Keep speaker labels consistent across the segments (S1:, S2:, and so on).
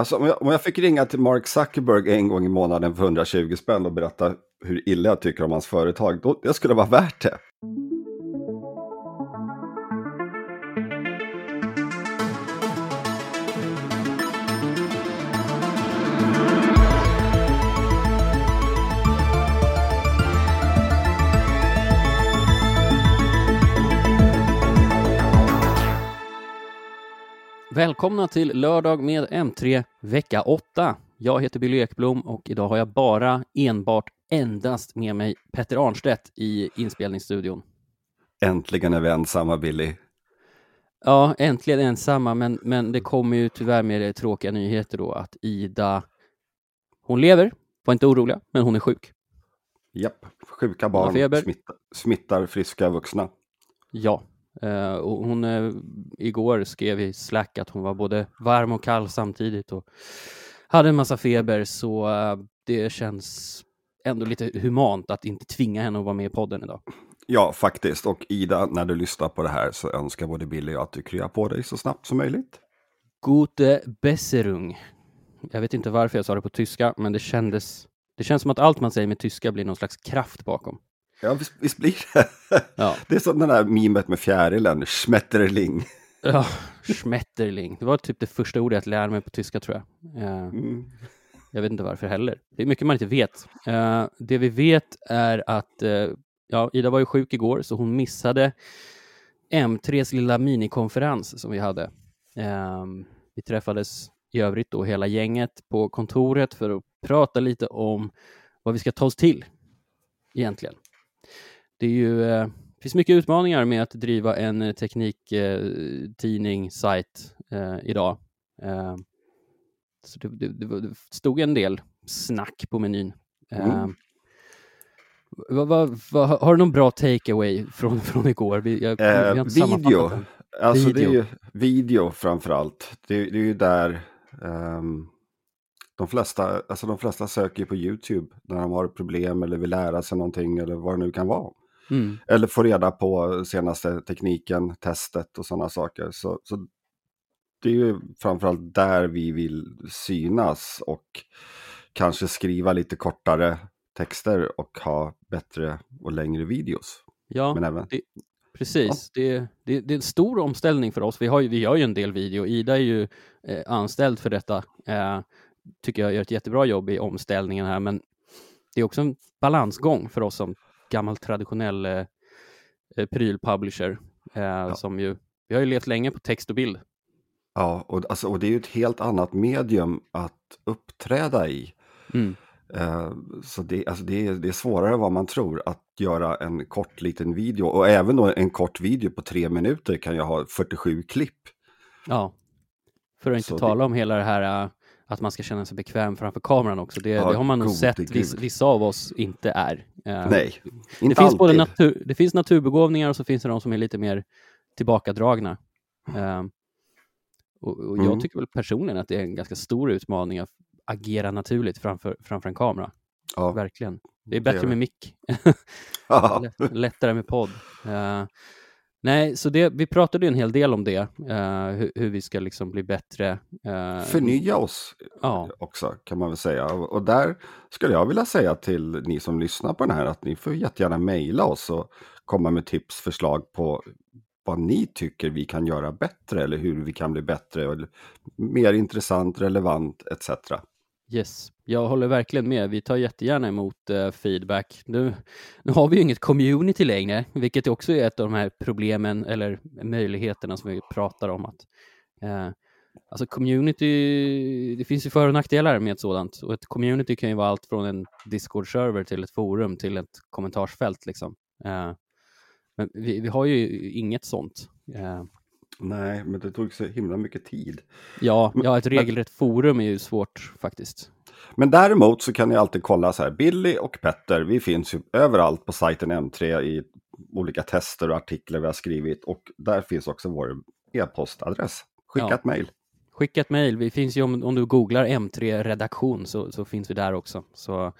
S1: Alltså, om, jag, om jag fick ringa till Mark Zuckerberg en gång i månaden för 120 spänn och berätta hur illa jag tycker om hans företag, då, det skulle vara värt det.
S2: Välkomna till lördag med M3 vecka 8. Jag heter Billy Ekblom och idag har jag bara enbart endast med mig Petter Arnstedt i inspelningsstudion.
S1: Äntligen är vi ensamma, Billy.
S2: Ja, äntligen ensamma, men, men det kommer ju tyvärr med tråkiga nyheter då att Ida, hon lever, var inte oroliga, men hon är sjuk.
S1: Japp, sjuka barn smittar, smittar friska vuxna.
S2: Ja, Uh, och hon uh, igår skrev i Slack att hon var både varm och kall samtidigt och hade en massa feber så uh, det känns ändå lite humant att inte tvinga henne att vara med i podden idag.
S1: Ja, faktiskt. Och Ida, när du lyssnar på det här så önskar både Billy och jag att du kryar på dig så snabbt som möjligt.
S2: Gute Besserung. Jag vet inte varför jag sa det på tyska, men det kändes det känns som att allt man säger med tyska blir någon slags kraft bakom.
S1: Ja, visst, visst blir det. Ja. Det är som den där mimet med fjärilen, schmetterling.
S2: Ja, schmetterling. Det var typ det första ordet jag lärde mig på tyska tror jag. Uh, mm. Jag vet inte varför heller. Det är mycket man inte vet. Uh, det vi vet är att uh, ja, Ida var ju sjuk igår, så hon missade M3s lilla minikonferens som vi hade. Ehm, vi träffades i övrigt då hela gänget på kontoret för att prata lite om vad vi ska ta oss till egentligen det är ju, eh, finns mycket utmaningar med att driva en eh, tekniktidning, eh, sajt eh, idag. Eh, så det, det, det, stod en del snack på menyn. Mm. Eh, vad, vad, vad, har du någon bra takeaway från, från igår? Vi,
S1: jag, jag video. Alltså video. det är ju video framför allt. Det, det är ju där um, de, flesta, alltså de flesta söker på YouTube när de har problem eller vill lära sig någonting eller vad det nu kan vara. Mm. Eller få reda på senaste tekniken, testet och sådana saker. Så, så det är ju framförallt där vi vill synas och kanske skriva lite kortare texter och ha bättre och längre videos.
S2: Ja, Men även... det, precis. Ja. Det, det, det, är en stor omställning för oss. Vi, har ju, vi gör ju en del video. Ida är ju eh, anställd för detta. Eh, tycker jag gör ett jättebra jobb i omställningen här, men det är också en balansgång för oss som gammal traditionell eh, eh, prylpublisher eh, ja. som ju, vi har ju levt länge på text och bild.
S1: Ja, och, alltså, och det är ju ett helt annat medium att uppträda i. Mm. Eh, så det, alltså det, är, det är svårare än vad man tror att göra en kort liten video och även då en kort video på tre minuter kan jag ha 47 klipp.
S2: Ja, för att inte så tala det... om hela det här uh, att man ska känna sig bekväm framför kameran också. Det, ja, det har man nog sett viss, vissa av oss inte är.
S1: Uh, Nej,
S2: inte det finns Både natur, det finns naturbegåvningar och så finns det de som är lite mer tillbakadragna. Uh, och, och mm. Jag tycker väl personligen att det är en ganska stor utmaning att agera naturligt framför, framför en kamera. Ja. Verkligen. Det är bättre med mick. Lättare med podd. Uh, Nej, så det, vi pratade en hel del om det, uh, hur, hur, vi ska liksom bli bättre.
S1: Uh, Förnya oss ja. också kan man väl säga. Och, och, där skulle jag vilja säga till ni som lyssnar på den här att ni får jättegärna mejla oss och komma med tips, förslag på vad ni tycker vi kan göra bättre eller hur vi kan bli bättre, eller mer intressant, relevant etc.
S2: Yes, jag håller verkligen med. Vi tar jättegärna emot uh, feedback. Nu, nu har vi ju inget community längre, vilket också är ett av de här problemen eller möjligheterna som vi pratar om. att uh, Alltså community, det finns ju för och nackdelar med ett sådant och ett community kan ju vara allt från en Discord-server till ett forum till ett kommentarsfält. Liksom. Uh, men vi, vi, har ju inget sånt.
S1: Nej, men det tog så himla mycket tid.
S2: Ja, ja ett regelrätt forum är ju svårt faktiskt.
S1: Men däremot så kan ni alltid kolla så här, Billy och Petter, vi finns ju överallt på sajten M3 i olika tester och artiklar vi har skrivit och där finns också vår e-postadress. Skicka ja. ett mejl.
S2: Skicka ett mejl. Vi finns ju om, om du googlar M3 redaktion så, så finns vi där också. Så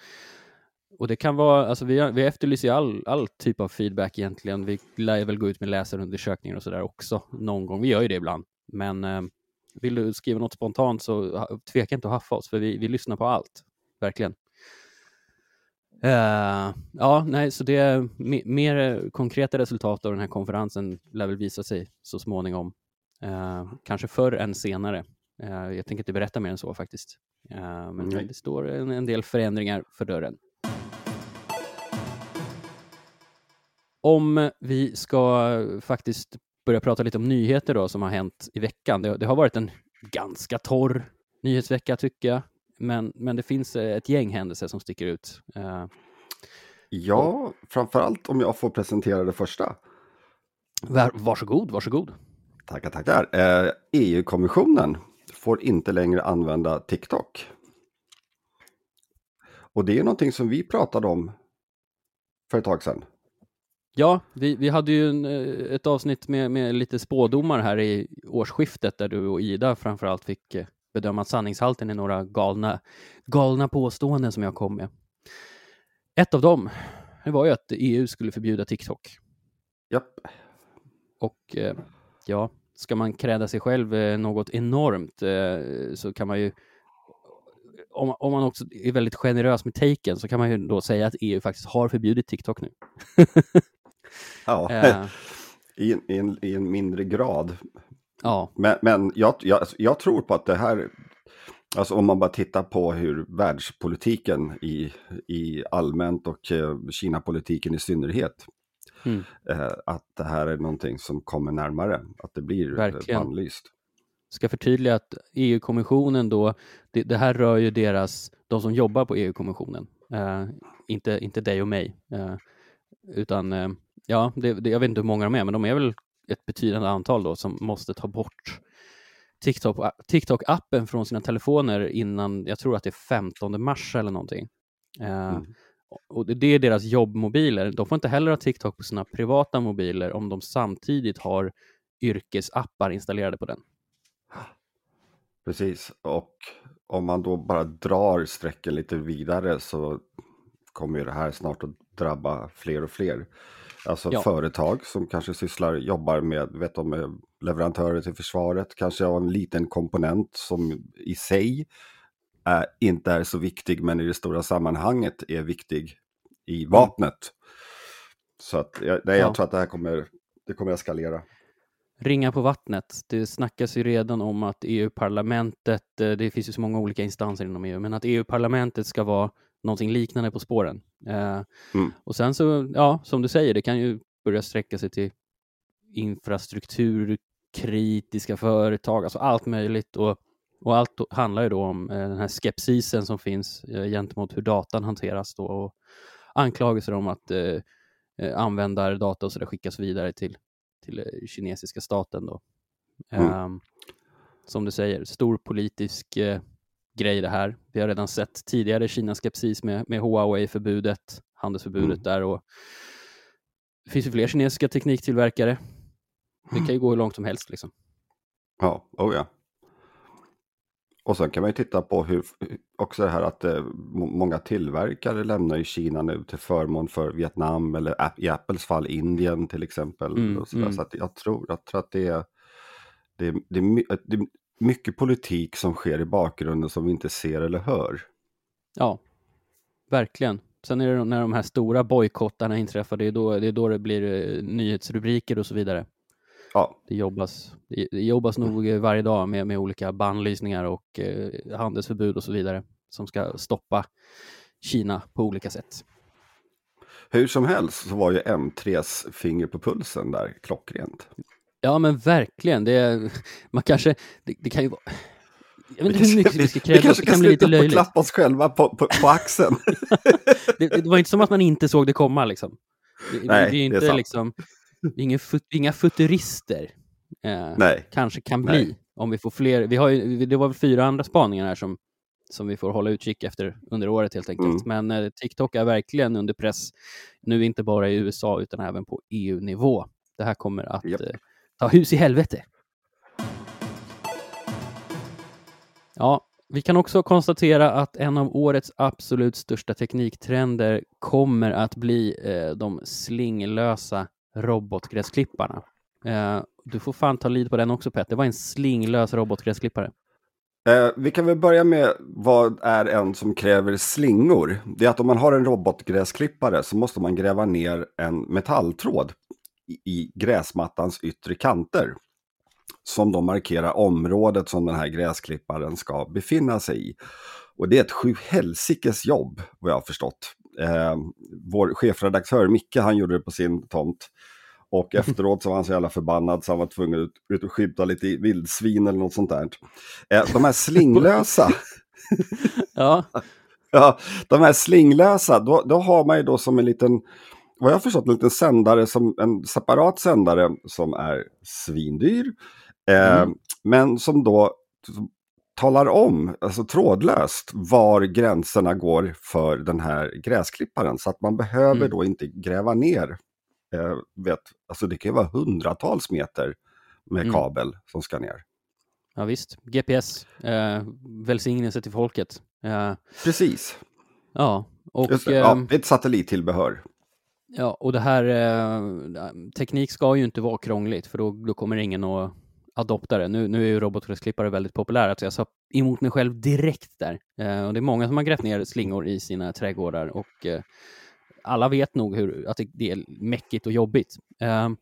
S2: och det kan vara, alltså vi, vi efterlyser all, all typ av feedback egentligen. Vi lär väl gå ut med läsarundersökningar och sådär också någon gång. Vi gör ju det ibland. Men eh, vill du skriva något spontant så tveka inte att haffa oss, för vi, vi lyssnar på allt. Verkligen. Uh, ja, nej, så det är mer konkreta resultat av den här konferensen lär väl visa sig så småningom. Uh, kanske förr än senare. Uh, jag tänker inte berätta mer än så faktiskt. men mm. det står en, en, del förändringar för dörren. Om vi ska faktiskt börja prata lite om nyheter då som har hänt i veckan. Det, det har varit en ganska torr nyhetsvecka tycker jag. Men, men det finns eh, ett gäng händelser som sticker ut. Uh,
S1: ja, framförallt om jag får presentera det första.
S2: Var, varsågod, varsågod.
S1: Tackar, tackar. Eh, EU-kommissionen får inte längre använda TikTok. Och det är någonting som vi pratade om för ett tag sedan.
S2: Ja, vi, vi hade ju en, eh, ett avsnitt med, med lite spådomar här i årsskiftet där du och Ida framförallt fick bedöma sanningshalten i några galna, galna påståenden som jag kom med. Ett av dem det var ju att EU skulle förbjuda TikTok.
S1: Japp.
S2: Och eh, ja, ska man kräda sig själv eh, något enormt eh, så kan man ju om, om, man också är väldigt generös med taken så kan man ju då säga att EU faktiskt har förbjudit TikTok nu.
S1: ja, uh, I, i, en, i en mindre grad.
S2: Ja.
S1: Men, men jag, jag, jag tror på att det här, alltså om man bara tittar på hur världspolitiken i, i allmänt och eh, Kina-politiken i synnerhet, mm. eh, att det här är någonting som kommer närmare, att det blir Verkligen. bannlyst.
S2: Ska förtydliga att EU-kommissionen då, det, det, här rör ju deras, de som jobbar på EU-kommissionen, eh, inte, inte dig och mig, eh, utan eh, ja, det, det, jag vet inte hur många de är, men de är väl ett betydande antal då som måste ta bort TikTok-appen från sina telefoner innan, jag tror att det är 15 mars eller någonting. Eh, mm. Och det är deras jobbmobiler. De får inte heller ha TikTok på sina privata mobiler om de samtidigt har yrkesappar installerade på den.
S1: Precis, och om man då bara drar strecken lite vidare så kommer det här snart att drabba fler och fler. Alltså ja. företag som kanske sysslar, jobbar med, vet de, leverantörer till försvaret, kanske har en liten komponent som i sig är, inte är så viktig, men i det stora sammanhanget är viktig i mm. vapnet. Så att, jag, nej, jag ja. tror att det här kommer, det kommer att eskalera.
S2: Ringa på vattnet. Det snackas ju redan om att EU-parlamentet, eh, det finns ju så många olika instanser inom EU, men att EU-parlamentet ska vara någonting liknande på spåren. Eh, mm. Och sen så, ja, som du säger, det kan ju börja sträcka sig till infrastruktur, kritiska företag, alltså allt möjligt. Och, och allt handlar ju då om eh, den här skepsisen som finns eh, gentemot hur datan hanteras då och anklagelser om att eh, eh användardata och så där skickas vidare till, till eh, kinesiska staten då. Mm. Um, som du säger, stor politisk eh, grej det här. Vi har redan sett tidigare Kinas skepsis med, med Huawei-förbudet, handelsförbudet mm. där och det finns ju fler kinesiska tekniktillverkare. Det kan ju gå hur långt som helst liksom.
S1: Ja, oh ja. Och sen kan man ju titta på hur, också det här att eh, många tillverkare lämnar ju Kina nu till förmån för Vietnam eller i Apples fall Indien till exempel. Mm, så, mm. så jag, tror, jag tror att det är, det, det, det, mycket politik som sker i bakgrunden som vi inte ser eller hör.
S2: Ja, verkligen. Sen är det när de här stora bojkottarna inträffar, det är då det, är då det blir eh, nyhetsrubriker och så vidare.
S1: Ja.
S2: Det jobbas, det, det jobbas nog varje dag med, med olika bannlysningar och eh, handelsförbud och så vidare som ska stoppa Kina på olika sätt.
S1: Hur som helst så var ju M3s finger på pulsen där klockrent.
S2: Ja, men verkligen. Det, man kanske, det, det kan ju vara... Jag vet inte hur mycket vi ska kräva.
S1: Vi kanske kan, kan bli lite klappa oss själva på, på, på axeln.
S2: det, det, var inte som att man inte såg det komma liksom. Nej, vi är inte det är liksom, inga, fut, inga futurister. Eh, Nej. Kanske kan bli Nej. om vi får fler. Vi har ju, det var väl fyra andra spaningar här som, som vi får hålla utkik efter under året helt enkelt. Mm. Men eh, TikTok är verkligen under press, nu inte bara i USA utan även på EU-nivå. Det här kommer att yep. eh, ta hus i helvete. Ja, vi kan också konstatera att en av årets absolut största tekniktrender kommer att bli eh, de slinglösa robotgräsklipparna. Eh, du får fan ta lid på den också Pet. Det var en slinglös robotgräsklippare.
S1: Eh, vi kan väl börja med vad är en som kräver slingor? Det är att om man har en robotgräsklippare så måste man gräva ner en metalltråd i, gräsmattans yttre kanter. Som då markerar området som den här gräsklipparen ska befinna sig i. Och det är ett sjuhelsikes jobb, vad jag har förstått. Eh, vår chefredaktör Micke, han gjorde det på sin tomt. Och efteråt så var han så jävla förbannad så han var tvungen att ut och skjuta lite vildsvin eller något sånt där. Eh, de här slinglösa.
S2: ja.
S1: ja, de här slinglösa, då, då har man ju då som en liten, vad jag förstått, en liten sändare, som, en separat sändare som är svindyr. Eh, mm. Men som då talar om, alltså trådlöst, var gränserna går för den här gräsklipparen. Så att man behöver mm. då inte gräva ner eh, vet, alltså det kan ju vara hundratals meter med mm. kabel som ska ner.
S2: Ja visst, GPS, eh, välsignelse till folket. Eh,
S1: Precis.
S2: Ja, och...
S1: det, ja, ehm, ett satellittillbehör.
S2: Ja, och det här, eh, teknik ska ju inte vara krångligt för då, då kommer ingen att adopta det. Nu, nu är ju robotgräsklippare väldigt populära, så jag sa emot mig själv direkt där. Eh, och det är många som har grävt ner slingor i sina trädgårdar och eh, alla vet nog hur, att det är mäckigt och jobbigt. Um,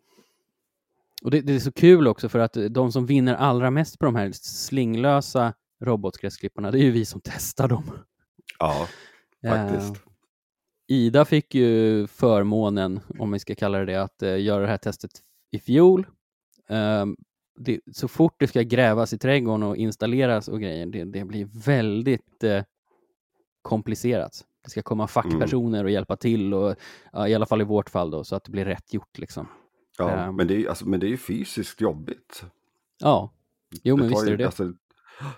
S2: och det, det, är så kul också för att de som vinner allra mest på de här slinglösa robotgräsklipparna, det är ju vi som testar dem.
S1: Ja, faktiskt.
S2: Ida fick ju förmånen, om vi ska kalla det det, att uh, göra det här testet i fjol. Um, det, så fort det ska grävas i trädgården och installeras och grejer, det, det blir väldigt uh, komplicerat det ska komma fackpersoner mm. och hjälpa till, och, ja, i alla fall i vårt fall då, så att det blir rätt gjort. Liksom.
S1: Ja, um, men, det är, alltså, men det är ju fysiskt jobbigt.
S2: Ja, jo men visst är det det. Alltså,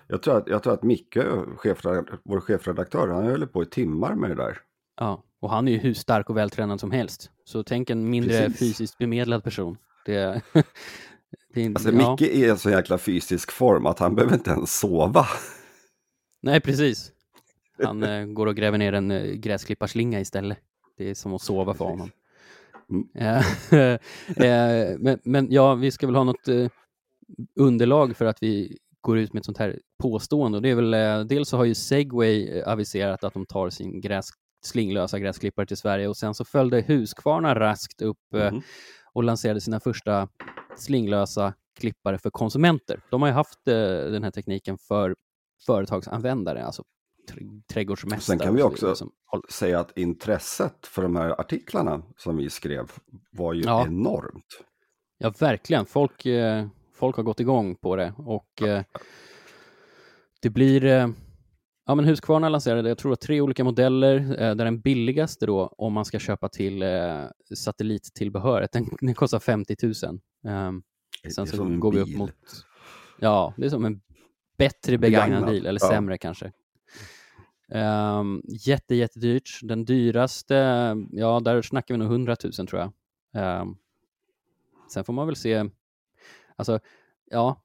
S1: jag, tror att, jag tror att Micke, chefredaktör, vår chefredaktör, han höll på i timmar med det där.
S2: Ja, och han är ju hur stark och vältränad som helst. Så tänk en mindre Precis. fysiskt bemedlad person. Det,
S1: det är, alltså, ja. Micke är i en så jäkla fysisk form att han behöver inte ens sova.
S2: Nej, precis. Han eh, går och gräver ner en eh, gräsklipparslinga istället. Det är som att sova för honom. Mm. eh, men, men, ja, vi ska väl ha något eh, underlag för att vi går ut med ett sånt här påstående. Och det är väl, eh, dels så har ju Segway eh, aviserat att de tar sin gräs, slinglösa gräsklippare till Sverige och sen så följde Husqvarna raskt upp mm. och lanserade sina första slinglösa klippare för konsumenter. De har ju haft den här tekniken för företagsanvändare, alltså trädgårdsmästare.
S1: Sen kan vi också som... säga att intresset för de här artiklarna som vi skrev var ju ja. enormt.
S2: Ja, verkligen. Folk, eh, folk har gått igång på det och eh, det blir eh, Ja, men Husqvarna lanserade, jag tror, tre olika modeller, eh, där den billigaste då, om man ska köpa till eh, satellittillbehöret, den, den kostar 50 000. Um, sen så går vi upp mot, ja, det är som en bättre begagnad, begagnad. bil, eller ja. sämre kanske. Um, jätte, jättedyrt. Den dyraste, ja, där snackar vi nog 100 000 tror jag. Um, sen får man väl se, alltså, ja,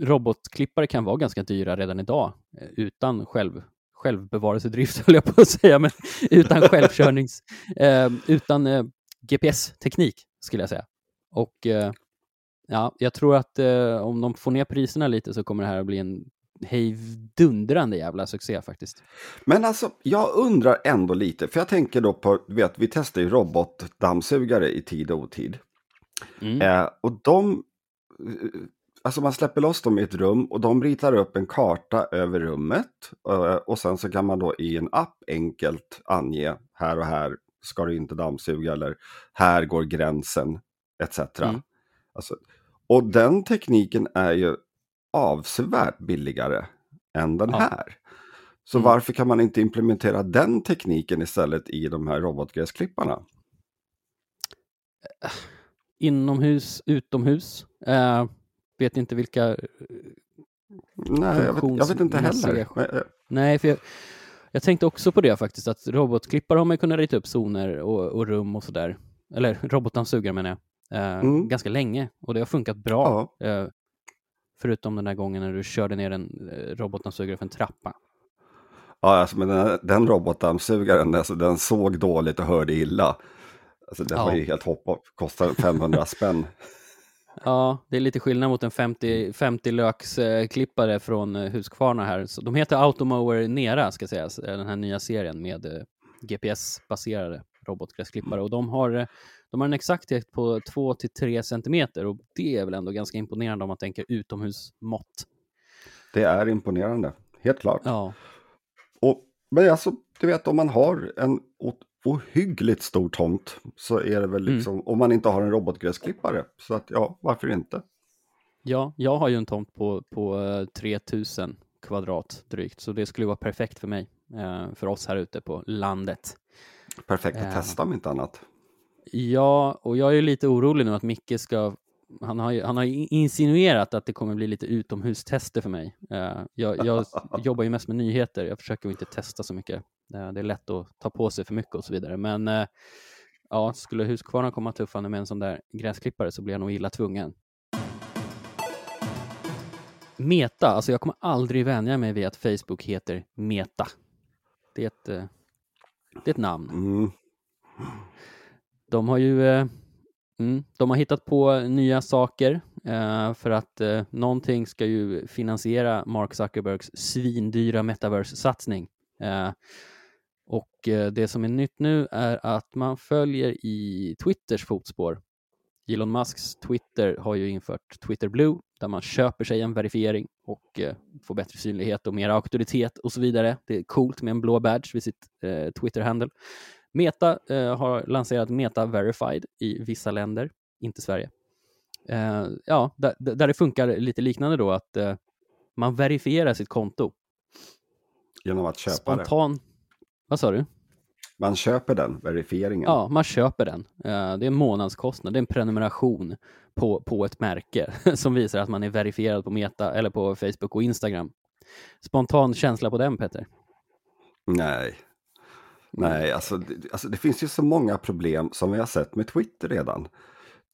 S2: robotklippare kan vara ganska dyra redan idag eh, utan själv, självbevarelsedrift, höll jag på att säga, men utan självkörnings, eh, utan eh, GPS-teknik skulle jag säga. Och eh, ja, jag tror att eh, om de får ner priserna lite så kommer det här att bli en hejdundrande jävla succé faktiskt.
S1: Men alltså, jag undrar ändå lite, för jag tänker då på, du vet, vi testar ju robotdammsugare i tid och otid. Mm. Eh, och de, alltså man släpper loss dem i ett rum och de ritar upp en karta över rummet. Eh, och sen så kan man då i en app enkelt ange här och här ska du inte dammsuga eller här går gränsen etc. Mm. Alltså, och den tekniken är ju avsevärt billigare än den ja. här. Så mm. varför kan man inte implementera den tekniken istället i de här robotgräsklipparna?
S2: Inomhus, utomhus. Uh, vet inte vilka uh,
S1: Nej, jag vet, jag vet inte heller. Men, uh.
S2: Nej, för jag, jag, tänkte också på det faktiskt, att robotklippare har man kunnat rita upp zoner och, och rum och sådär. Eller robotdammsugare menar jag. Mm. Ganska länge och det har funkat bra. Ja. Förutom den där gången när du körde ner en eh, robotdammsugare för en trappa.
S1: Ja, alltså, men den, den robotdammsugaren, alltså, den såg dåligt och hörde illa. Alltså, det ja. var ju helt hopplöst, kostade 500 spänn.
S2: Ja, det är lite skillnad mot en 50, 50 löksklippare från eh, Husqvarna här. Så de heter Automower Nera, ska sägas, den här nya serien med eh, GPS-baserade robotgräsklippare. Och de har, eh, de har en exakthet på 2-3 centimeter och det är väl ändå ganska imponerande om man tänker utomhusmått.
S1: Det är imponerande, helt klart.
S2: Ja.
S1: Och, men alltså, du vet om man har en ohyggligt stor tomt så är det väl mm. liksom, mm. om man inte har en robotgräsklippare. Så att ja, varför inte?
S2: Ja, jag har ju en tomt på, på 3000 eh, kvadrat drygt, så det skulle vara perfekt för mig, eh, för oss här ute på landet.
S1: Perfekt att eh, testa om inte annat.
S2: Ja, och jag är lite orolig nu att Micke ska han har, han har insinuerat att det kommer bli lite utomhustester för mig. jag, jag jobbar ju mest med nyheter, jag försöker inte testa så mycket det är lätt att ta på sig för mycket och så vidare. Men eh, ja, skulle Husqvarna komma tuffande med en sån där gräsklippare så blir jag nog illa tvungen. Meta, alltså jag kommer aldrig vänja mig vid att Facebook heter Meta. Det är ett, eh, det är ett namn. Mm. De har ju mm, de har hittat på nya saker för att någonting ska ju finansiera Mark Zuckerbergs svindyra metaverse-satsning. Och eh, det som är nytt nu är att man följer i Twitters fotspår. Elon Musks Twitter har ju infört Twitter Blue där man köper sig en verifiering och eh, får bättre synlighet och mer auktoritet och så vidare. Det är coolt med en blå badge vid sitt eh, Twitter-handle. Meta eh, har lanserat Meta Verified i vissa länder, inte Sverige. Eh, ja, där, där, det funkar lite liknande då att eh, man verifierar sitt konto.
S1: Genom att köpa Spontan, det?
S2: Vad sa du?
S1: Man köper den, verifieringen?
S2: Ja, man köper den. Det är en månadskostnad, det är en prenumeration på, på ett märke som visar att man är verifierad på Meta eller på Facebook och Instagram. Spontan känsla på den, Peter?
S1: Nej. Nej, alltså, alltså det finns ju så många problem som vi har sett med Twitter redan.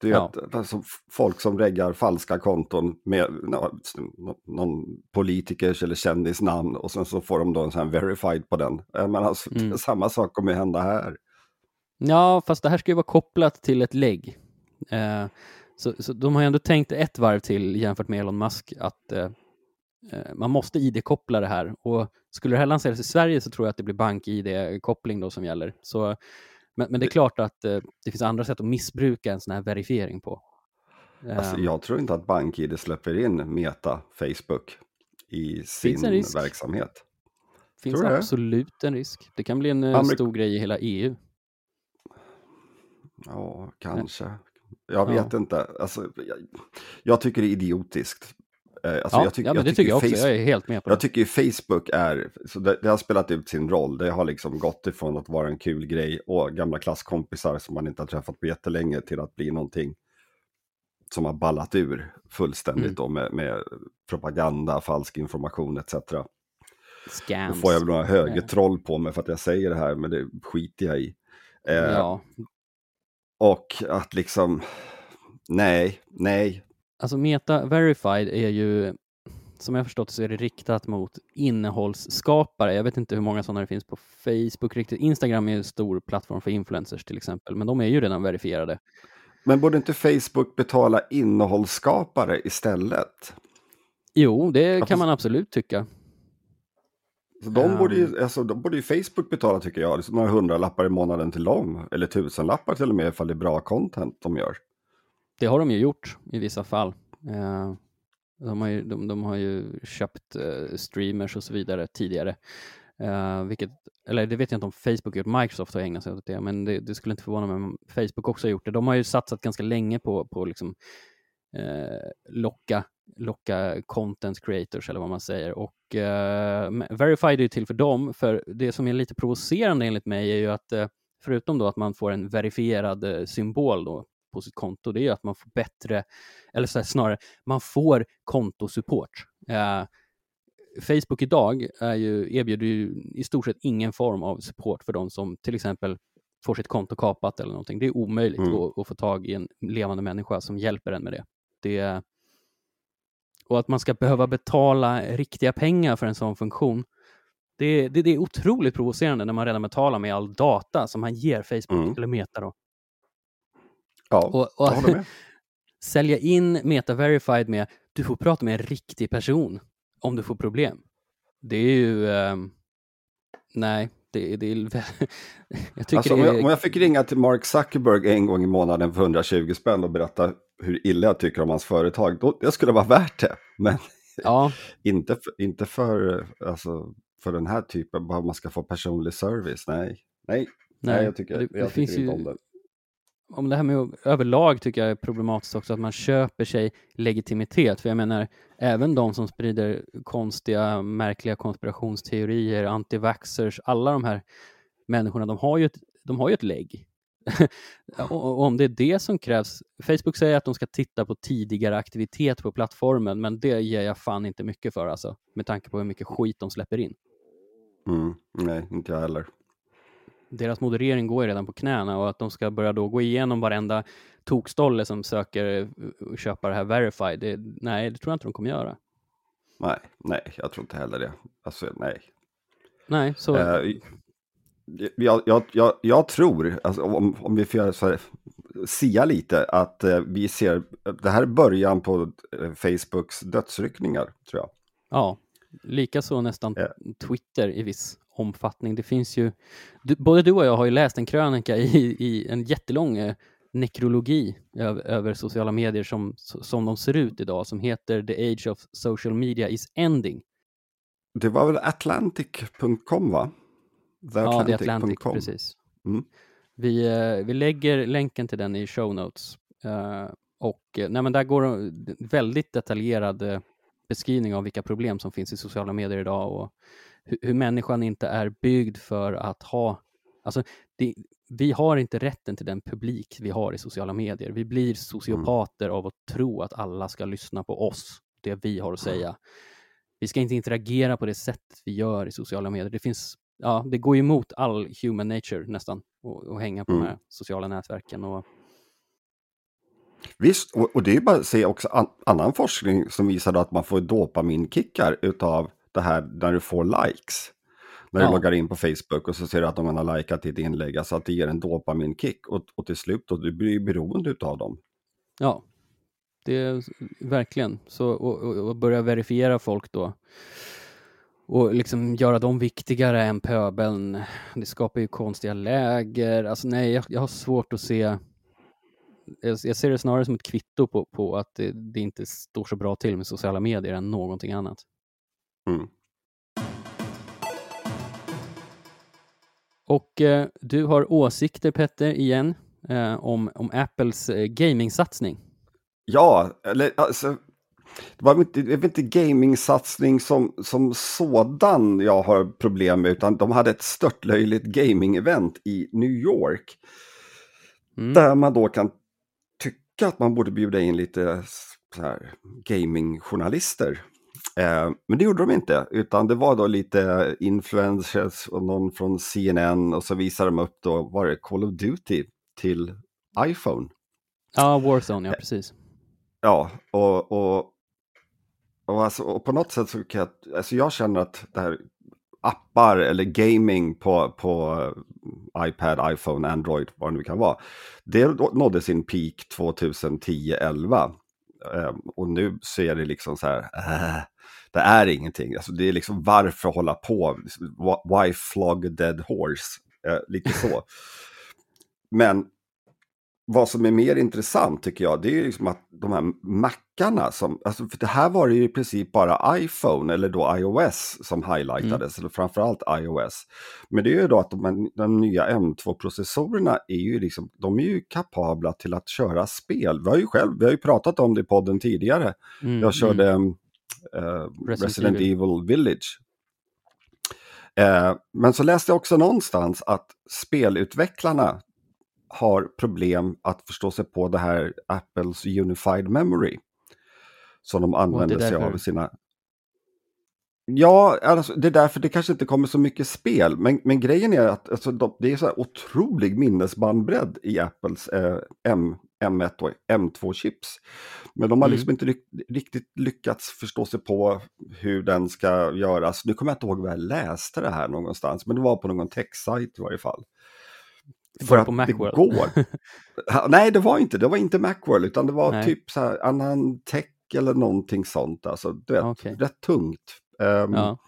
S1: Du vet, ja. alltså, folk som reggar falska konton med någon politikers eller kändis namn och sen så får de då en sån verified på den. Men alltså, mm. samma sak kommer hända här.
S2: Ja, fast det här ska ju vara kopplat till ett lägg. Eh, så, så de har ju ändå tänkt ett varv till jämfört med Elon Musk att eh, eh man måste ID-koppla det här och skulle det här lanseras i Sverige så tror jag att det blir bank-ID-koppling då som gäller. Så men, men det är klart att eh, det finns andra sätt att missbruka en sån här verifiering på.
S1: Alltså, ehm. jag tror inte att BankID släpper in Meta, Facebook i sin verksamhet.
S2: Finns tror absolut en risk. Det kan bli en eh, Amerik stor grej i hela EU.
S1: Ja, kanske. Jag vet ja. inte. Alltså, jag, jag, tycker det är idiotiskt.
S2: Eh, alltså ja, jag tyck, ja, men det tycker jag också. Facebook, jag är helt med på
S1: det. Jag tycker Facebook är, så det, det, har spelat ut sin roll. Det har liksom gått ifrån att vara en kul grej och gamla klasskompisar som man inte har träffat på jättelänge till att bli någonting som har ballat ur fullständigt mm. då med, med, propaganda, falsk information etc.
S2: Scams.
S1: Då får jag några högertroll på mig för att jag säger det här, men det skiter jag i. Eh, ja. Och att liksom, nej, nej,
S2: Alltså Meta Verified är ju, som jag förstått så är det riktat mot innehållsskapare. Jag vet inte hur många sådana det finns på Facebook riktigt. Instagram är en stor plattform för influencers till exempel, men de är ju redan verifierade.
S1: Men borde inte Facebook betala innehållsskapare istället?
S2: Jo, det kan man absolut tycka.
S1: Så de, borde ju, ehm. alltså, de borde ju Facebook betala tycker jag, liksom några hundralappar i månaden till dem. Eller tusenlappar till och med ifall det är bra content de gör.
S2: Det har de ju gjort i vissa fall. Eh, de har ju, de, de har ju köpt eh, streamers och så vidare tidigare. Eh, vilket, eller det vet jag inte om Facebook gjort, Microsoft har ägnat sig åt det, men det, det, skulle inte förvåna mig om Facebook också har gjort det. De har ju satsat ganska länge på, på liksom, eh, locka, locka content creators eller vad man säger. Och uh, Verified är ju till för dem, för det som är lite provocerande enligt mig är ju att eh, förutom då att man får en verifierad symbol då på sitt konto, det är att man får bättre, eller så här, snarare, man får kontosupport. Eh, Facebook idag är ju, erbjuder ju i stort sett ingen form av support för de som till exempel får sitt konto kapat eller någonting. Det är omöjligt mm. att, att, få tag i en levande människa som hjälper en med det. det. Och att man ska behöva betala riktiga pengar för en sån funktion, det, det, det är otroligt provocerande när man redan betalar med all data som man ger Facebook mm. eller Meta. Då.
S1: Ja, och, och, jag håller med.
S2: sälja in Meta-verified med du får prata med en riktig person om du får problem. Det är ju... Eh, nej, det, det är...
S1: jag tycker alltså, om, jag, om jag fick ringa till Mark Zuckerberg en gång i månaden för 120 spänn och berätta hur illa jag tycker om hans företag, då, det skulle vara värt det. Men ja. inte, för, inte för, alltså, för den här typen, bara man ska få personlig service. Nej, nej, nej, nej jag tycker, det, jag tycker inte ju, om det
S2: om det här med överlag tycker jag är problematiskt också, att man köper sig legitimitet. För jag menar, även de som sprider konstiga, märkliga konspirationsteorier, antivaxxers, alla de här människorna, de har ju ett, de har ju ett lägg. och om det är det som krävs, Facebook säger att de ska titta på tidigare aktivitet på plattformen, men det ger jag fan inte mycket för alltså, med tanke på hur mycket skit de släpper in.
S1: Mm, nej, inte jag heller
S2: deras moderering går ju redan på knäna och att de ska börja då gå igenom varenda tokstolle som söker eh, köpa det här verified, det, nej, det tror jag inte de kommer göra.
S1: Nej, nej, jag tror inte heller det. Alltså, nej.
S2: Nej, så... Uh,
S1: jag, jag, jag, jag, tror, alltså, om, om vi får göra så här, sia lite, att uh, vi ser, det här är början på uh, Facebooks dödsryckningar, tror jag.
S2: Ja, likaså nästan Twitter i viss omfattning. Det finns ju, du, både du och jag har ju läst en krönika i, i en jättelång eh, nekrologi över, över, sociala medier som, som de ser ut idag, som heter The Age of Social Media is Ending.
S1: Det var väl Atlantic.com va?
S2: The ja, det är Atlantic, precis. Mm. Vi, eh, vi lägger länken till den i show notes. Uh, och nej, men där går en väldigt detaljerad beskrivning av vilka problem som finns i sociala medier idag och hur, hur människan inte är byggd för att ha, alltså det, vi har inte rätten till den publik vi har i sociala medier. Vi blir sociopater mm. av att tro att alla ska lyssna på oss, det vi har att säga. Vi ska inte interagera på det sättet vi gör i sociala medier. Det finns, ja, det går emot all human nature nästan att hänga på mm. de här sociala nätverken. Och,
S1: Visst, och, och det är bara att se också an, annan forskning som visar att man får dopaminkickar utav det här när du får likes. När ja. du loggar in på Facebook och så ser du att de har likat ditt inlägg, alltså att det ger en dopaminkick och, och till slut då, du blir beroende av dem.
S2: Ja, det är verkligen så och, och, och börja verifiera folk då och liksom göra dem viktigare än pöbeln. Det skapar ju konstiga läger. Alltså nej, jag, jag har svårt att se jag, jag, ser det snarare som ett kvitto på, på att det, det, inte står så bra till med sociala medier än någonting annat. Mm. Och eh, du har åsikter Petter igen eh, om, om Apples eh, gamingsatsning.
S1: Ja, eller alltså det var inte, det var inte gamingsatsning som, som sådan jag har problem med, utan de hade ett störtlöjligt gaming-event i New York. Mm. Där man då kan tycka att man borde bjuda in lite gamingjournalister Eh, men det gjorde de inte, utan det var då lite influencers och någon från CNN och så visade de upp då, var det Call of Duty till iPhone?
S2: Ja, Warzone, ja precis.
S1: Ja, och, och, och, alltså, och på något sätt så kan jag, alltså jag känner att det här appar eller gaming på, på iPad, iPhone, Android, vad det nu kan vara. Det nådde sin peak 2010-11. Um, och nu ser det liksom så här, äh, det är ingenting. Alltså det är liksom varför hålla på? Why flog a dead horse? Eh, lite så. Men vad som är mer intressant tycker jag, det är liksom att de här mackarna som, alltså för det här var det ju i princip bara iPhone eller då iOS som highlightades, mm. eller framförallt iOS. Men det är ju då att de, de nya M2-processorerna är ju liksom, de är ju kapabla till att köra spel. Vi har ju själv, vi har ju pratat om det i podden tidigare. Mm, jag körde mm Resident, Resident Evil. Evil. Village. Eh, men så läste jag också någonstans att spelutvecklarna har problem att förstå sig på det här Apples Unified Memory. Som de använder sig av i sina... Ja, alltså, det är därför det kanske inte kommer så mycket spel. Men, men grejen är att alltså, det är så otrolig minnesbandbredd i Apples eh, M, M1 och M2-chips. Men de har liksom mm. inte riktigt lyckats förstå sig på hur den ska göras. Nu kommer jag inte ihåg var jag läste det här någonstans, men det var på någon tech-sajt i varje fall. för att Macworld. det går. Nej, det var inte det var inte Macworld, utan det var Nej. typ så här Anantech eller någonting sånt. Alltså, du vet, okay. rätt tungt. Um, ja.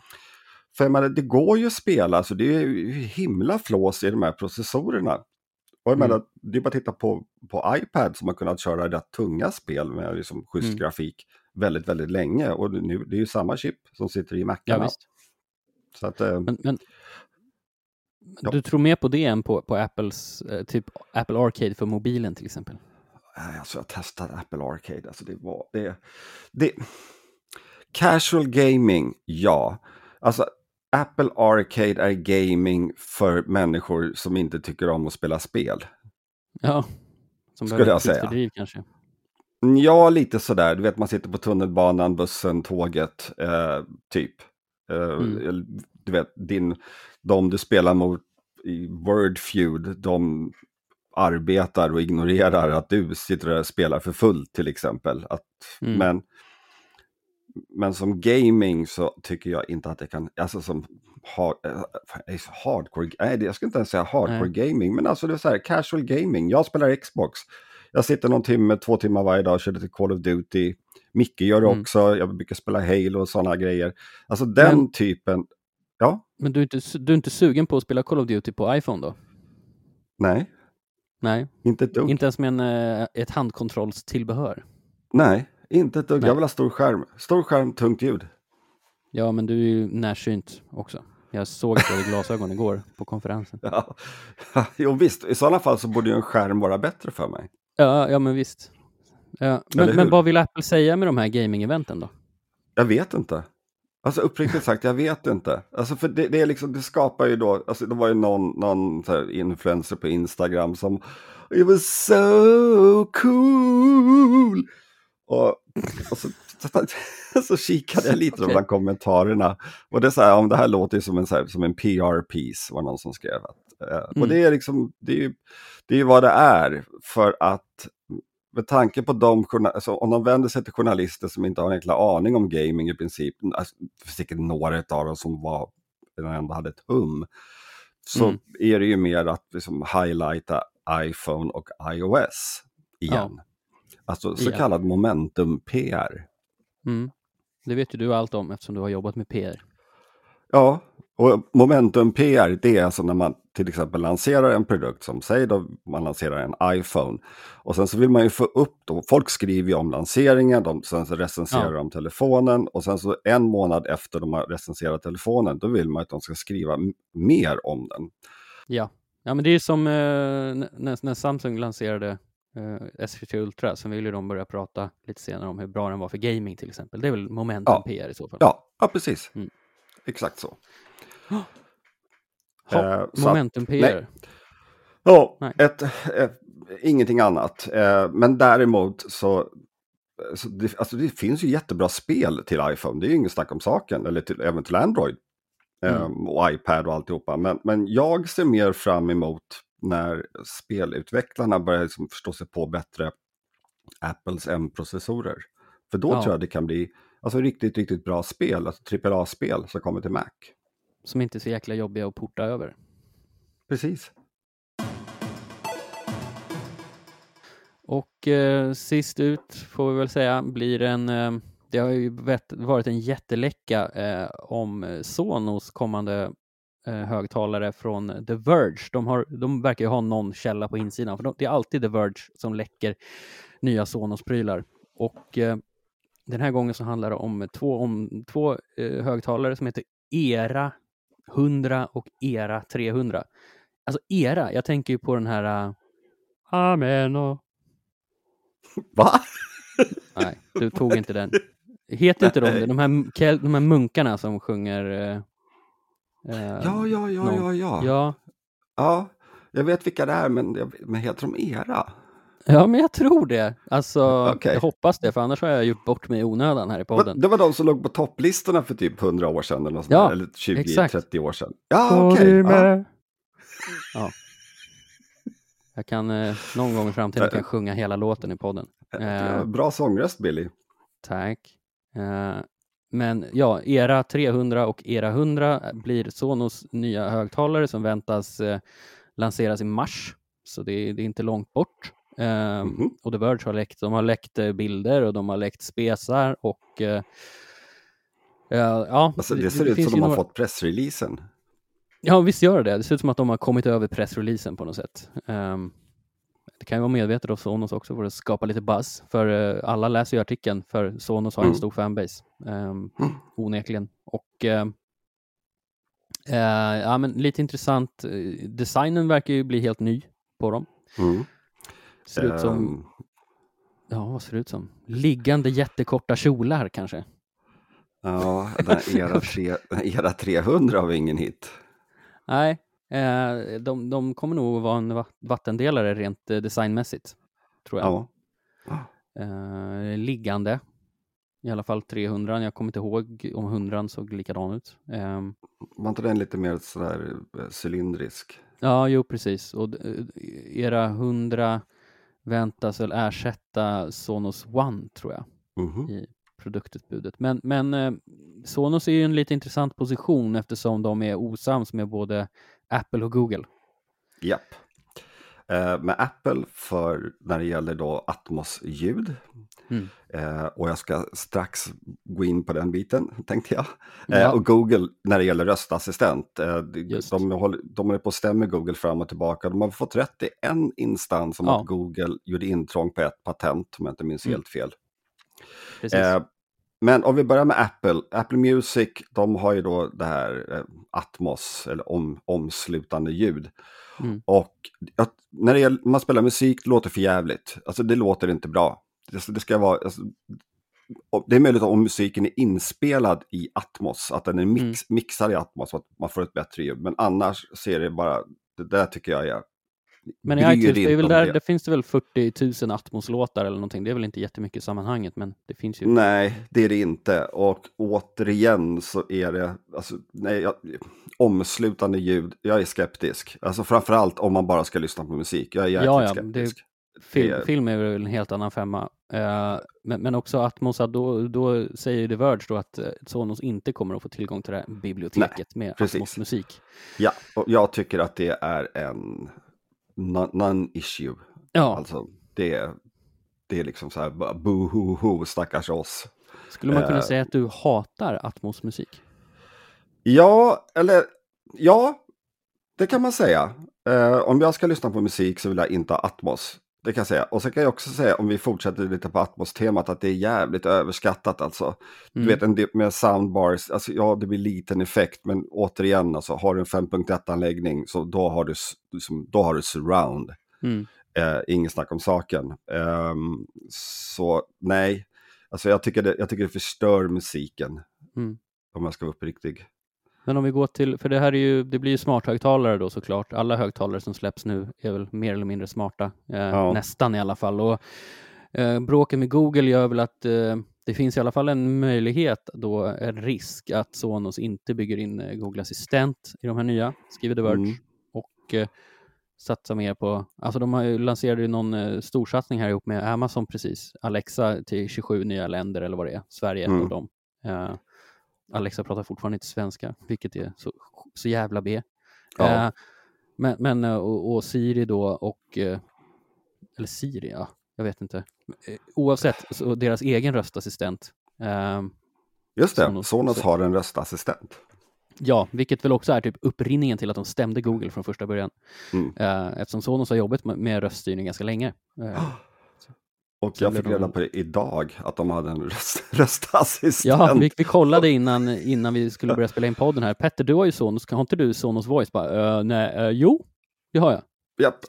S1: För menar, det går ju att spela, alltså det är ju himla flås i de här processorerna. Och jag mm. menar, det är bara att titta på, på iPad som har kunnat köra rätt tunga spel med liksom schysst mm. grafik väldigt, väldigt länge. Och nu, det är ju samma chip som sitter i Macarna. Ja,
S2: att, eh, men, men ja. Du tror mer på det än på, på Apples, eh, typ Apple Arcade för mobilen till exempel?
S1: Alltså jag testade Apple Arcade, alltså det var... Det, det, casual gaming, ja. Alltså Apple Arcade är gaming för människor som inte tycker om att spela spel.
S2: Ja, som skulle jag säga. Fördriv, kanske.
S1: Ja, lite sådär. Du vet, man sitter på tunnelbanan, bussen, tåget, eh, typ. Eh, mm. Du vet, din, de du spelar mot i Word Feud, de arbetar och ignorerar att du sitter och spelar för fullt till exempel. Att, mm. men, men som gaming så tycker jag inte att det kan, alltså som ha, eh, hardcore, nej jag skulle inte ens säga hardcore nej. gaming, men alltså det är så här casual gaming. Jag spelar Xbox. Jag sitter någon timme, två timmar varje dag och kör lite Call of Duty. Micke gör det mm. också, jag brukar spela Halo och sådana grejer. Alltså den men, typen, ja.
S2: Men du är, inte, du är inte sugen på att spela Call of Duty på iPhone då?
S1: Nej.
S2: Nej,
S1: inte ett dugg.
S2: Inte ens med en, eh, ett handkontrollstillbehör?
S1: Nej, inte ett dugg. Nej. Jag vill ha stor skärm. Stor skärm, tungt ljud.
S2: Ja, men du är ju närsynt också. Jag såg att du hade glasögon igår på konferensen.
S1: Ja. jo visst, i sådana fall så borde ju en skärm vara bättre för mig.
S2: Ja, ja men visst. Ja. Men, men vad vill Apple säga med de här gaming-eventen då?
S1: Jag vet inte. Alltså uppriktigt sagt, jag vet inte. Alltså för det, det, är liksom, det skapar ju då, alltså det var ju någon, någon influencer på Instagram som It was so cool! Och, och så, så, kikade jag lite okay. bland kommentarerna. Och det är så här, om det här låter som en, så här, som en PR-piece, var någon som skrev. Att, eh, mm. Och det är liksom, det är ju det är vad det är. För att med tanke på de alltså, om de vänder sig till journalister som inte har en jäkla aning om gaming i princip, alltså, säkert några av dem som var, ändå hade ett hum, så mm. är det ju mer att liksom, highlighta iPhone och iOS igen. Ja. Alltså så kallad ja. momentum-PR.
S2: Mm. Det vet ju du allt om eftersom du har jobbat med PR.
S1: Ja, och momentum PR, det är alltså när man till exempel lanserar en produkt som säg då man lanserar en iPhone. Och sen så vill man ju få upp, då, folk skriver ju om lanseringen, de, sen så recenserar ja. de telefonen och sen så en månad efter de har recenserat telefonen, då vill man att de ska skriva mer om den.
S2: Ja, ja men det är som eh, när, när, Samsung lanserade eh, S23 Ultra, sen ville de börja prata lite senare om hur bra den var för gaming till exempel. Det är väl momentum ja. PR i så fall?
S1: Ja, ja precis. Mm. Exakt så.
S2: Ha, eh, momentum PR.
S1: Ja, ett, ett, ingenting annat. Eh, men däremot så, så det, alltså det finns ju jättebra spel till iPhone. Det är ju ingen snack om saken. Eller till, även till Android. Mm. Um, och iPad och alltihopa. Men, men jag ser mer fram emot när spelutvecklarna börjar liksom förstå sig på bättre Apples M-processorer. För då ja. tror jag det kan bli alltså, riktigt, riktigt bra spel, alltså AAA-spel som kommer till Mac.
S2: Som inte är så jäkla jobbiga att porta över.
S1: Precis.
S2: Och eh, sist ut får vi väl säga blir en eh, det har ju varit en jätteläcka eh, om Sonos kommande eh, högtalare från The Verge. De, har, de verkar ju ha någon källa på insidan, för de, det är alltid The Verge som läcker nya Sonos-prylar. Och eh, den här gången så handlar det om två, om två eh, högtalare som heter Era 100 och Era 300. Alltså Era, jag tänker ju på den här uh, Amen och...
S1: Va?
S2: Nej, du tog inte den. Heter inte de det? De här, de här munkarna som sjunger... Uh,
S1: ja, ja, ja, någon... ja, ja.
S2: Ja.
S1: Ja, jag vet vilka det är, men, men heter de Era?
S2: Ja, men jag tror det. Alltså, okay. jag hoppas det, för annars har jag gjort bort mig i onödan här i podden.
S1: Det var de som låg på topplistorna för typ 100 år sedan, eller, ja, eller 20-30 år sedan. Ja, okej. Okay. Ja.
S2: ja. Jag kan eh, någon gång i framtiden kan sjunga hela låten i podden.
S1: Eh, bra sångröst, Billy.
S2: Tack. Eh, men ja, Era 300 och Era 100 blir Sonos nya högtalare som väntas eh, lanseras i mars, så det är, det är inte långt bort. Mm -hmm. Och The Verge har läckt, de har läckt bilder och de har läckt spesar och uh, ja,
S1: alltså, det ser det, ut som de har några... fått pressreleasen.
S2: Ja, visst gör det. Det ser ut som att de har kommit över pressreleasen på något sätt. Um, det kan ju vara medvetet av Sonos också för att skapa lite buzz. För uh, alla läser ju artikeln, för Sonos har mm. en stor fanbase. Um, onekligen. Och uh, uh, ja, men lite intressant. Designen verkar ju bli helt ny på dem. Mm. Ser ut som... Um... Ja, vad ser det ut som? Liggande jättekorta kjolar kanske?
S1: Ja, den era, tre, era 300 har vi ingen hit.
S2: Nej, eh, de, de kommer nog vara en vattendelare rent eh, designmässigt, tror jag. Ja. Eh, liggande, i alla fall 300. Jag kommer inte ihåg om 100 såg likadan ut. Eh,
S1: Var inte den lite mer sådär eh, cylindrisk?
S2: Ja, jo precis. Och era 100 väntas väl ersätta Sonos One, tror jag, mm -hmm. i produktutbudet. Men, men eh, Sonos är ju en lite intressant position eftersom de är osams med både Apple och Google.
S1: Japp. Eh, med Apple för när det gäller då Atmos-ljud. Mm. Eh, och jag ska strax gå in på den biten, tänkte jag. Eh, ja. Och Google när det gäller röstassistent. Eh, de, håller, de håller på att stämma Google fram och tillbaka. De har fått rätt i en instans om ja. att Google gjorde intrång på ett patent, om jag inte minns mm. helt fel. Eh, men om vi börjar med Apple. Apple Music, de har ju då det här eh, Atmos, eller om, omslutande ljud. Mm. Och att, när det man spelar musik, det låter för jävligt. Alltså det låter inte bra. Det, det ska vara... Alltså, det är möjligt om musiken är inspelad i Atmos, att den är mix, mm. mixad i Atmos, så att man får ett bättre ljud. Men annars ser det bara, det där tycker jag är
S2: men i iTunes, det, är väl där, det. finns det väl 40 000 Atmos-låtar eller någonting. Det är väl inte jättemycket i sammanhanget, men det finns ju.
S1: Nej, det är det inte. Och återigen så är det, alltså, nej, jag, omslutande ljud, jag är skeptisk. Alltså framförallt om man bara ska lyssna på musik. Jag är jäkligt ja, ja, skeptisk.
S2: Det, film, det är... film är väl en helt annan femma. Uh, men, men också Atmos, då, då säger The Verge då att eh, Sonos inte kommer att få tillgång till det här biblioteket nej, med Atmos-musik.
S1: Ja, och jag tycker att det är en non-issue. Ja. Alltså, det, det är liksom så här, boo-hoo-hoo, stackars oss.
S2: Skulle man kunna uh, säga att du hatar Atmos-musik?
S1: Ja, eller ja, det kan man säga. Uh, om jag ska lyssna på musik så vill jag inte ha Atmos. Det kan jag säga. Och så kan jag också säga, om vi fortsätter lite på Atmos-temat, att det är jävligt överskattat alltså. Mm. Du vet, en med soundbars, alltså, ja det blir liten effekt, men återigen, alltså, har du en 5.1-anläggning så då har du, liksom, då har du surround. Mm. Eh, ingen snack om saken. Um, så nej, alltså jag tycker, det, jag tycker det förstör musiken. Mm. Om jag ska vara uppriktig.
S2: Men om vi går till, för det här är ju, det blir ju smarthögtalare då såklart. Alla högtalare som släpps nu är väl mer eller mindre smarta, eh, ja. nästan i alla fall. Och, eh, bråken med Google gör väl att eh, det finns i alla fall en möjlighet då, en risk att Sonos inte bygger in eh, Google Assistent i de här nya, skriver The Verge. Mm. Och eh, satsar mer på, alltså de har ju lanserade ju någon eh, storsatsning här ihop med Amazon precis, Alexa till 27 nya länder eller vad det är, Sverige är ett mm. av dem. Eh, Alexa pratar fortfarande inte svenska, vilket är så, så jävla B. Ja. Eh, men, men eh, och, och, Siri då och, eh, eller Siri, ja, jag vet inte. Eh, oavsett, så deras egen röstassistent. Eh,
S1: Just det, Sonos, Sonos har en röstassistent.
S2: Ja, vilket väl också är typ upprinningen till att de stämde Google från första början. Mm. Eh, eftersom Sonos har jobbat med, med röststyrning ganska länge.
S1: Och jag fick reda på det idag, att de hade en röst, röstassistent.
S2: Ja, vi, vi kollade innan, innan vi skulle börja spela in podden här. Petter, du har ju Sonos, har inte du Sonos Voice? Bara, uh, nej, uh, jo, det har jag.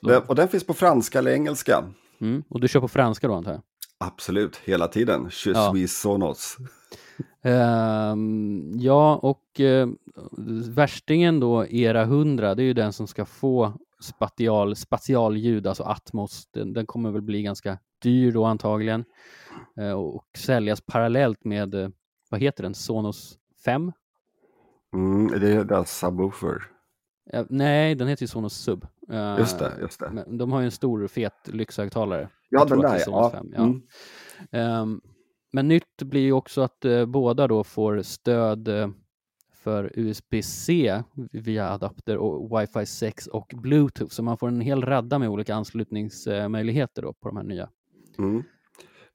S1: Det, och den finns på franska eller engelska.
S2: Mm, och du kör på franska då antar jag?
S1: Absolut, hela tiden. Je ja. suis Sonos.
S2: Uh, ja, och uh, värstingen då, Era 100, det är ju den som ska få spatial, spatialljud, alltså Atmos. Den, den kommer väl bli ganska dyr då antagligen eh, och säljas parallellt med, eh, vad heter den, Sonos 5?
S1: Mm, det är deras subwoofer.
S2: nej, den heter ju Sonos Sub.
S1: Uh, just det, just det.
S2: De har ju en stor fet lyxhögtalare.
S1: Ja, den där ja. 5, ja. Mm.
S2: Um, men nytt blir ju också att båda då får stöd för USB-C via adapter och Wi-Fi 6 och Bluetooth. Så man får en hel radda med olika anslutningsmöjligheter då på de här nya.
S1: Mm.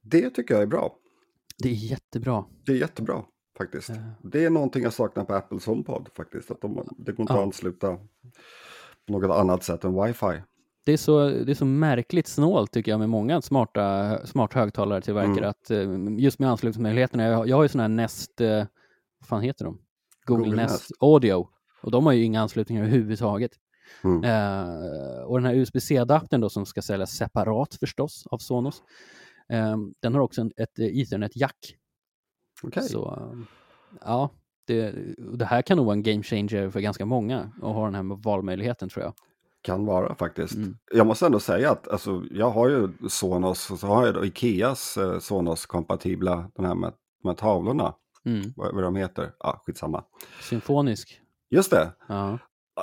S1: Det tycker jag är bra.
S2: Det är jättebra.
S1: Det är jättebra faktiskt. Uh. Det är någonting jag saknar på Apples HomePod faktiskt. Att de, det går inte uh. att ansluta på något annat sätt än Wi-Fi.
S2: Det är, så, det är så märkligt snålt tycker jag med många smarta, smart högtalare tillverkare. Mm. Att, eh, just med anslutningsmöjligheterna. Jag, jag har ju sådana här Nest, eh, vad fan heter de? Google, Google Nest, Nest Audio. Och de har ju inga anslutningar överhuvudtaget. Mm. Uh, och den här USB-C-adaptern då som ska säljas separat förstås av Sonos. Uh, den har också en, ett Ethernet-jack.
S1: Okay.
S2: Så ja, det, det, här kan nog vara en game changer för ganska många att ha den här valmöjligheten tror jag.
S1: Kan vara faktiskt. Mm. Jag måste ändå säga att alltså, jag har ju Sonos och så har jag Ikeas eh, Sonos-kompatibla, den här med, med tavlorna. Mm. Vad, vad de heter, ja skitsamma.
S2: Symfonisk.
S1: Just det. Ja.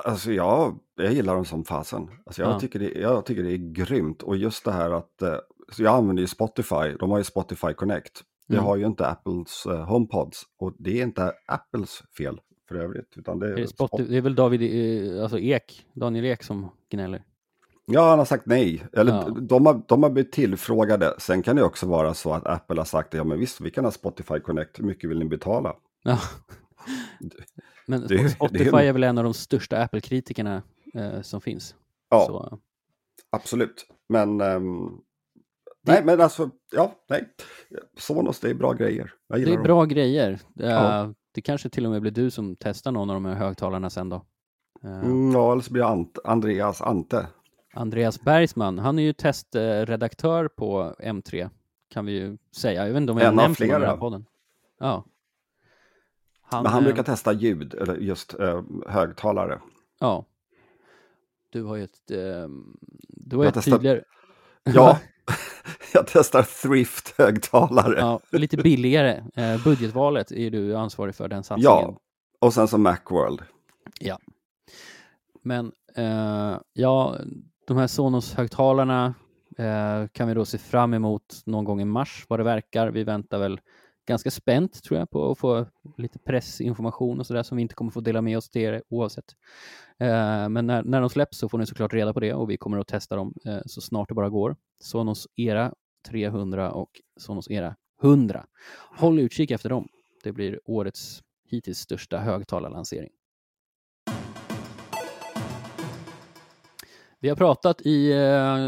S1: Alltså jag, jag gillar dem som fasen. Alltså jag, ja. tycker det, jag tycker det är grymt och just det här att, eh, jag använder ju Spotify, de har ju Spotify Connect. Jag mm. har ju inte Apples uh, HomePods och det är inte Apples fel för övrigt. Utan det, är,
S2: det, Spotify, det är väl David eh, alltså Ek, Daniel Ek som gnäller?
S1: Ja, han har sagt nej. Eller ja. de, har, de har blivit tillfrågade. Sen kan det också vara så att Apple har sagt ja men visst, vi kan ha Spotify Connect, hur mycket vill ni betala? Ja.
S2: Men det, Spotify det är... är väl en av de största Apple-kritikerna eh, som finns.
S1: Ja, så. absolut. Men um, Nej, men alltså, ja, nej. Sonos, det är bra grejer.
S2: det är dem. bra grejer. Ja. Det kanske till och med blir du som testar någon av de här högtalarna sen då.
S1: Mm, ja, eller så blir Ant Andreas Ante.
S2: Andreas Bergsman, han är ju testredaktör på M3, kan vi ju säga. Jag vet inte om jag
S1: en
S2: nämnt
S1: flera. den
S2: här podden. Ja.
S1: Han, Men han brukar testa ljud, eller just äh, högtalare.
S2: Ja. Du har ju ett, äh, du har ett tydligare...
S1: Ja, jag testar Thrift-högtalare.
S2: Ja, lite billigare. Eh, budgetvalet är du ansvarig för den satsningen.
S1: Ja, och sen så Macworld.
S2: Ja. Men eh, ja, de här Sonos-högtalarna eh, kan vi då se fram emot någon gång i mars vad det verkar. Vi väntar väl ganska spänt tror jag på att få lite pressinformation och sådär som vi inte kommer få dela med oss till er oavsett. Eh, men när, när de släpps så får ni såklart reda på det och vi kommer att testa dem eh, så snart det bara går. Sonos Era 300 och Sonos Era 100. Håll utkik efter dem. Det blir årets hittills största högtalarlansering. Vi har pratat i eh,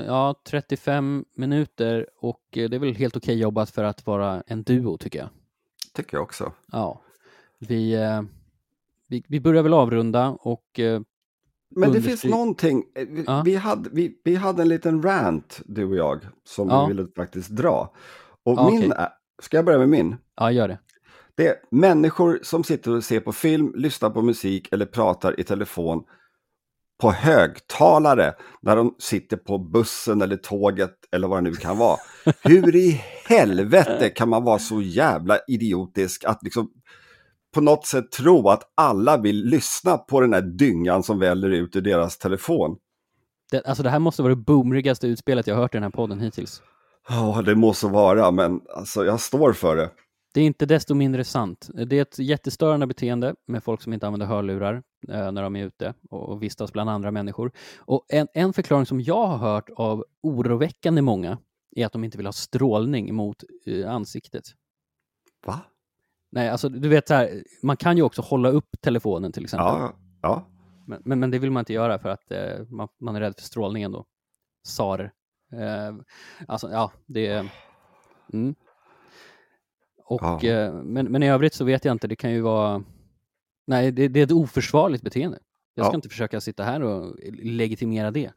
S2: ja, 35 minuter och det är väl helt okej jobbat för att vara en duo tycker jag.
S1: Tycker jag också.
S2: Ja. Vi, vi, vi börjar väl avrunda och
S1: men det finns någonting, eh, vi, ja. vi, hade, vi, vi hade en liten rant, du och jag, som ja. vi ville faktiskt dra. Och ja, min okay. ska jag börja med min?
S2: Ja, gör det.
S1: Det är människor som sitter och ser på film, lyssnar på musik eller pratar i telefon på högtalare när de sitter på bussen eller tåget eller vad det nu kan vara. Hur i helvete kan man vara så jävla idiotisk att liksom på något sätt tro att alla vill lyssna på den här dyngan som väller ut ur deras telefon.
S2: Det, alltså det här måste vara det boomrigaste utspelet jag hört i den här podden hittills.
S1: Ja, det må så vara, men alltså jag står för det.
S2: Det är inte desto mindre sant. Det är ett jättestörande beteende med folk som inte använder hörlurar eh, när de är ute och vistas bland andra människor. Och en, en förklaring som jag har hört av oroväckande många är att de inte vill ha strålning mot eh, ansiktet.
S1: Va?
S2: Nej, alltså du vet så här, man kan ju också hålla upp telefonen till exempel.
S1: Ja, ja.
S2: Men, men, men det vill man inte göra för att eh, man, man, är rädd för strålningen då. SAR. Eh, alltså ja, det är... Mm. Och, ja. eh, men, men i övrigt så vet jag inte, det kan ju vara... Nej, det, det är ett oförsvarligt beteende. Jag ska ja. inte försöka sitta här och legitimera det.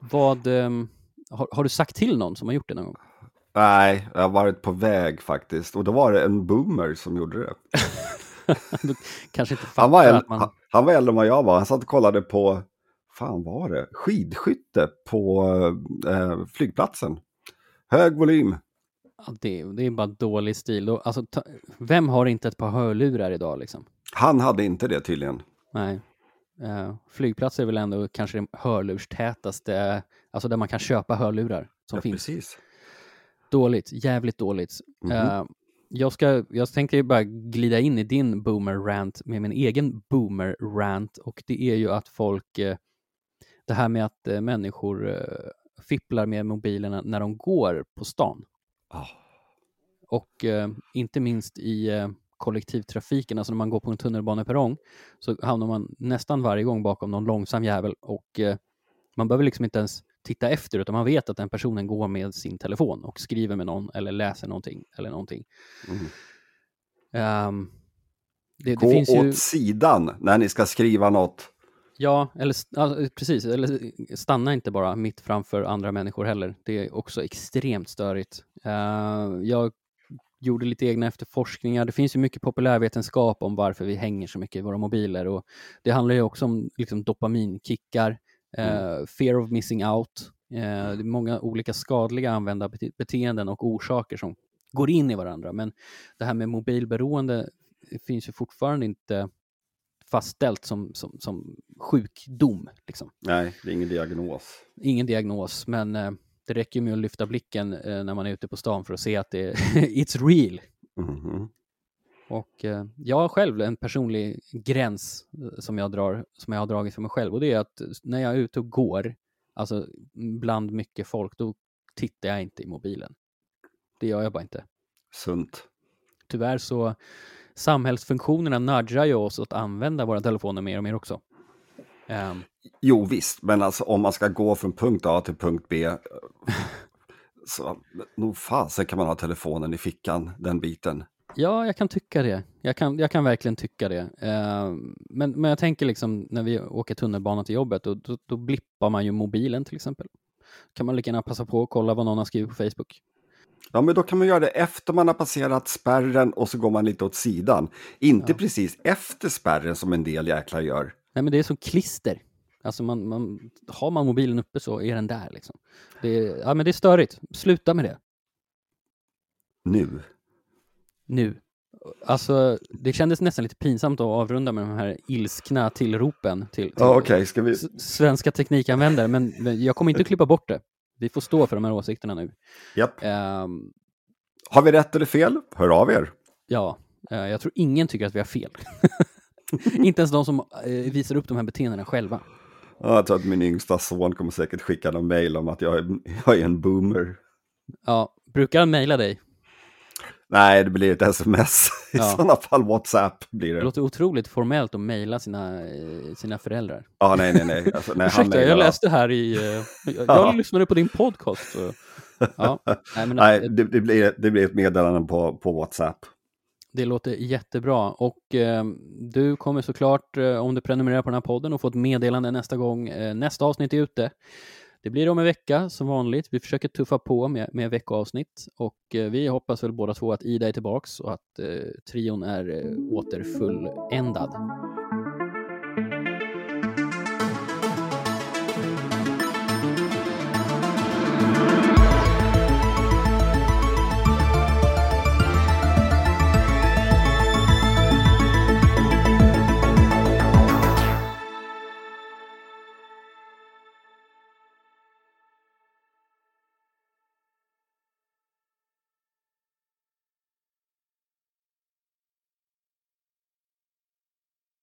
S2: Vad... Ehm, har, har, du sagt till någon som har gjort det någon gång?
S1: Nej, jag har varit på väg faktiskt. Och då var det en boomer som gjorde det.
S2: kanske inte
S1: han, var äldre, man... han, han, var äldre än vad jag var. Han satt och kollade på, fan var det, skidskytte på eh, flygplatsen. Hög volym.
S2: Ja, det, det, är bara dålig stil. Alltså, ta, vem har inte ett par hörlurar idag liksom?
S1: Han hade inte det tydligen.
S2: Nej. Uh, flygplatser är väl ändå kanske det hörlurstätaste, alltså där man kan köpa hörlurar som ja, finns.
S1: Precis.
S2: Dåligt, jävligt dåligt. Mm -hmm. uh, jag, ska, jag tänkte bara glida in i din boomer-rant med min egen boomer-rant och det är ju att folk, eh, det här med att människor fipplar med mobilerna när de går på stan. Oh. Och eh, inte minst i eh, kollektivtrafiken, alltså när man går på en tunnelbaneperrong, så hamnar man nästan varje gång bakom någon långsam jävel och eh, man behöver liksom inte ens titta efter, utan man vet att den personen går med sin telefon och skriver med någon eller läser någonting eller någonting. Mm. Um,
S1: det, Gå det åt ju... sidan när ni ska skriva något.
S2: Ja, eller alltså, precis, eller stanna inte bara mitt framför andra människor heller. Det är också extremt störigt. Uh, jag gjorde lite egna efterforskningar. Det finns ju mycket populärvetenskap om varför vi hänger så mycket i våra mobiler och det handlar ju också om liksom, dopaminkickar, mm. uh, fear of missing out. Uh, det är många olika skadliga användarbeteenden och orsaker som går in i varandra. Men det här med mobilberoende finns ju fortfarande inte fastställt som, som, som sjukdom. Liksom.
S1: Nej, det är ingen diagnos.
S2: Ingen diagnos, men uh, det räcker med att lyfta blicken uh, när man är ute på stan för att se att det it's real. Mm -hmm. Och uh, jag har själv en personlig gräns som jag, drar, som jag har dragit för mig själv och det är att när jag är ute och går, alltså bland mycket folk, då tittar jag inte i mobilen. Det gör jag bara inte.
S1: Sunt.
S2: Tyvärr så samhällsfunktionerna nudgar ju oss att använda våra telefoner mer och mer också.
S1: Um, jo visst, men alltså om man ska gå från punkt A till punkt B så nog fasen kan man ha telefonen i fickan, den biten.
S2: Ja, jag kan tycka det. Jag kan, jag kan verkligen tycka det. Uh, men, men jag tänker liksom när vi åker tunnelbana till jobbet, då, då, då blippar man ju mobilen till exempel. Kan man lika gärna passa på att kolla vad någon har skrivit på Facebook.
S1: Ja, men då kan man göra det efter man har passerat spärren och så går man lite åt sidan. Inte ja. precis efter spärren som en del jäklar gör.
S2: Nej, men det är som klister. Alltså man, man, har man mobilen uppe så är den där. Liksom. Det, är, ja, men det är störigt. Sluta med det.
S1: Nu.
S2: Nu. Alltså, det kändes nästan lite pinsamt att avrunda med de här ilskna tillropen till, till
S1: ja, okay. Vi...
S2: svenska teknikanvändare, men, men jag kommer inte att klippa bort det. Vi får stå för de här åsikterna nu.
S1: Japp. Um, har vi rätt eller fel? Hör av er.
S2: Ja, uh, jag tror ingen tycker att vi har fel. Inte ens de som uh, visar upp de här beteendena själva.
S1: Ja, jag tror att min yngsta son kommer säkert skicka någon mail om att jag är, jag är en boomer.
S2: Ja, brukar han mejla dig?
S1: Nej, det blir ett sms. I ja. sådana fall WhatsApp blir det.
S2: Det låter otroligt formellt att mejla sina, eh, sina föräldrar.
S1: Ja, nej, nej, nej. Alltså,
S2: nej Ursäkta, jag läste här i... Uh, jag, ja. lyssnade på din podcast. Så,
S1: ja. Nej, men, nej det, det, blir, det blir ett meddelande på, på WhatsApp.
S2: Det låter jättebra och eh, du kommer såklart, eh, om du prenumererar på den här podden, att få ett meddelande nästa gång eh, nästa avsnitt är ute. Det blir om en vecka som vanligt. Vi försöker tuffa på med, med veckoavsnitt och eh, vi hoppas väl båda två att Ida är tillbaks och att eh, trion är eh, åter fulländad.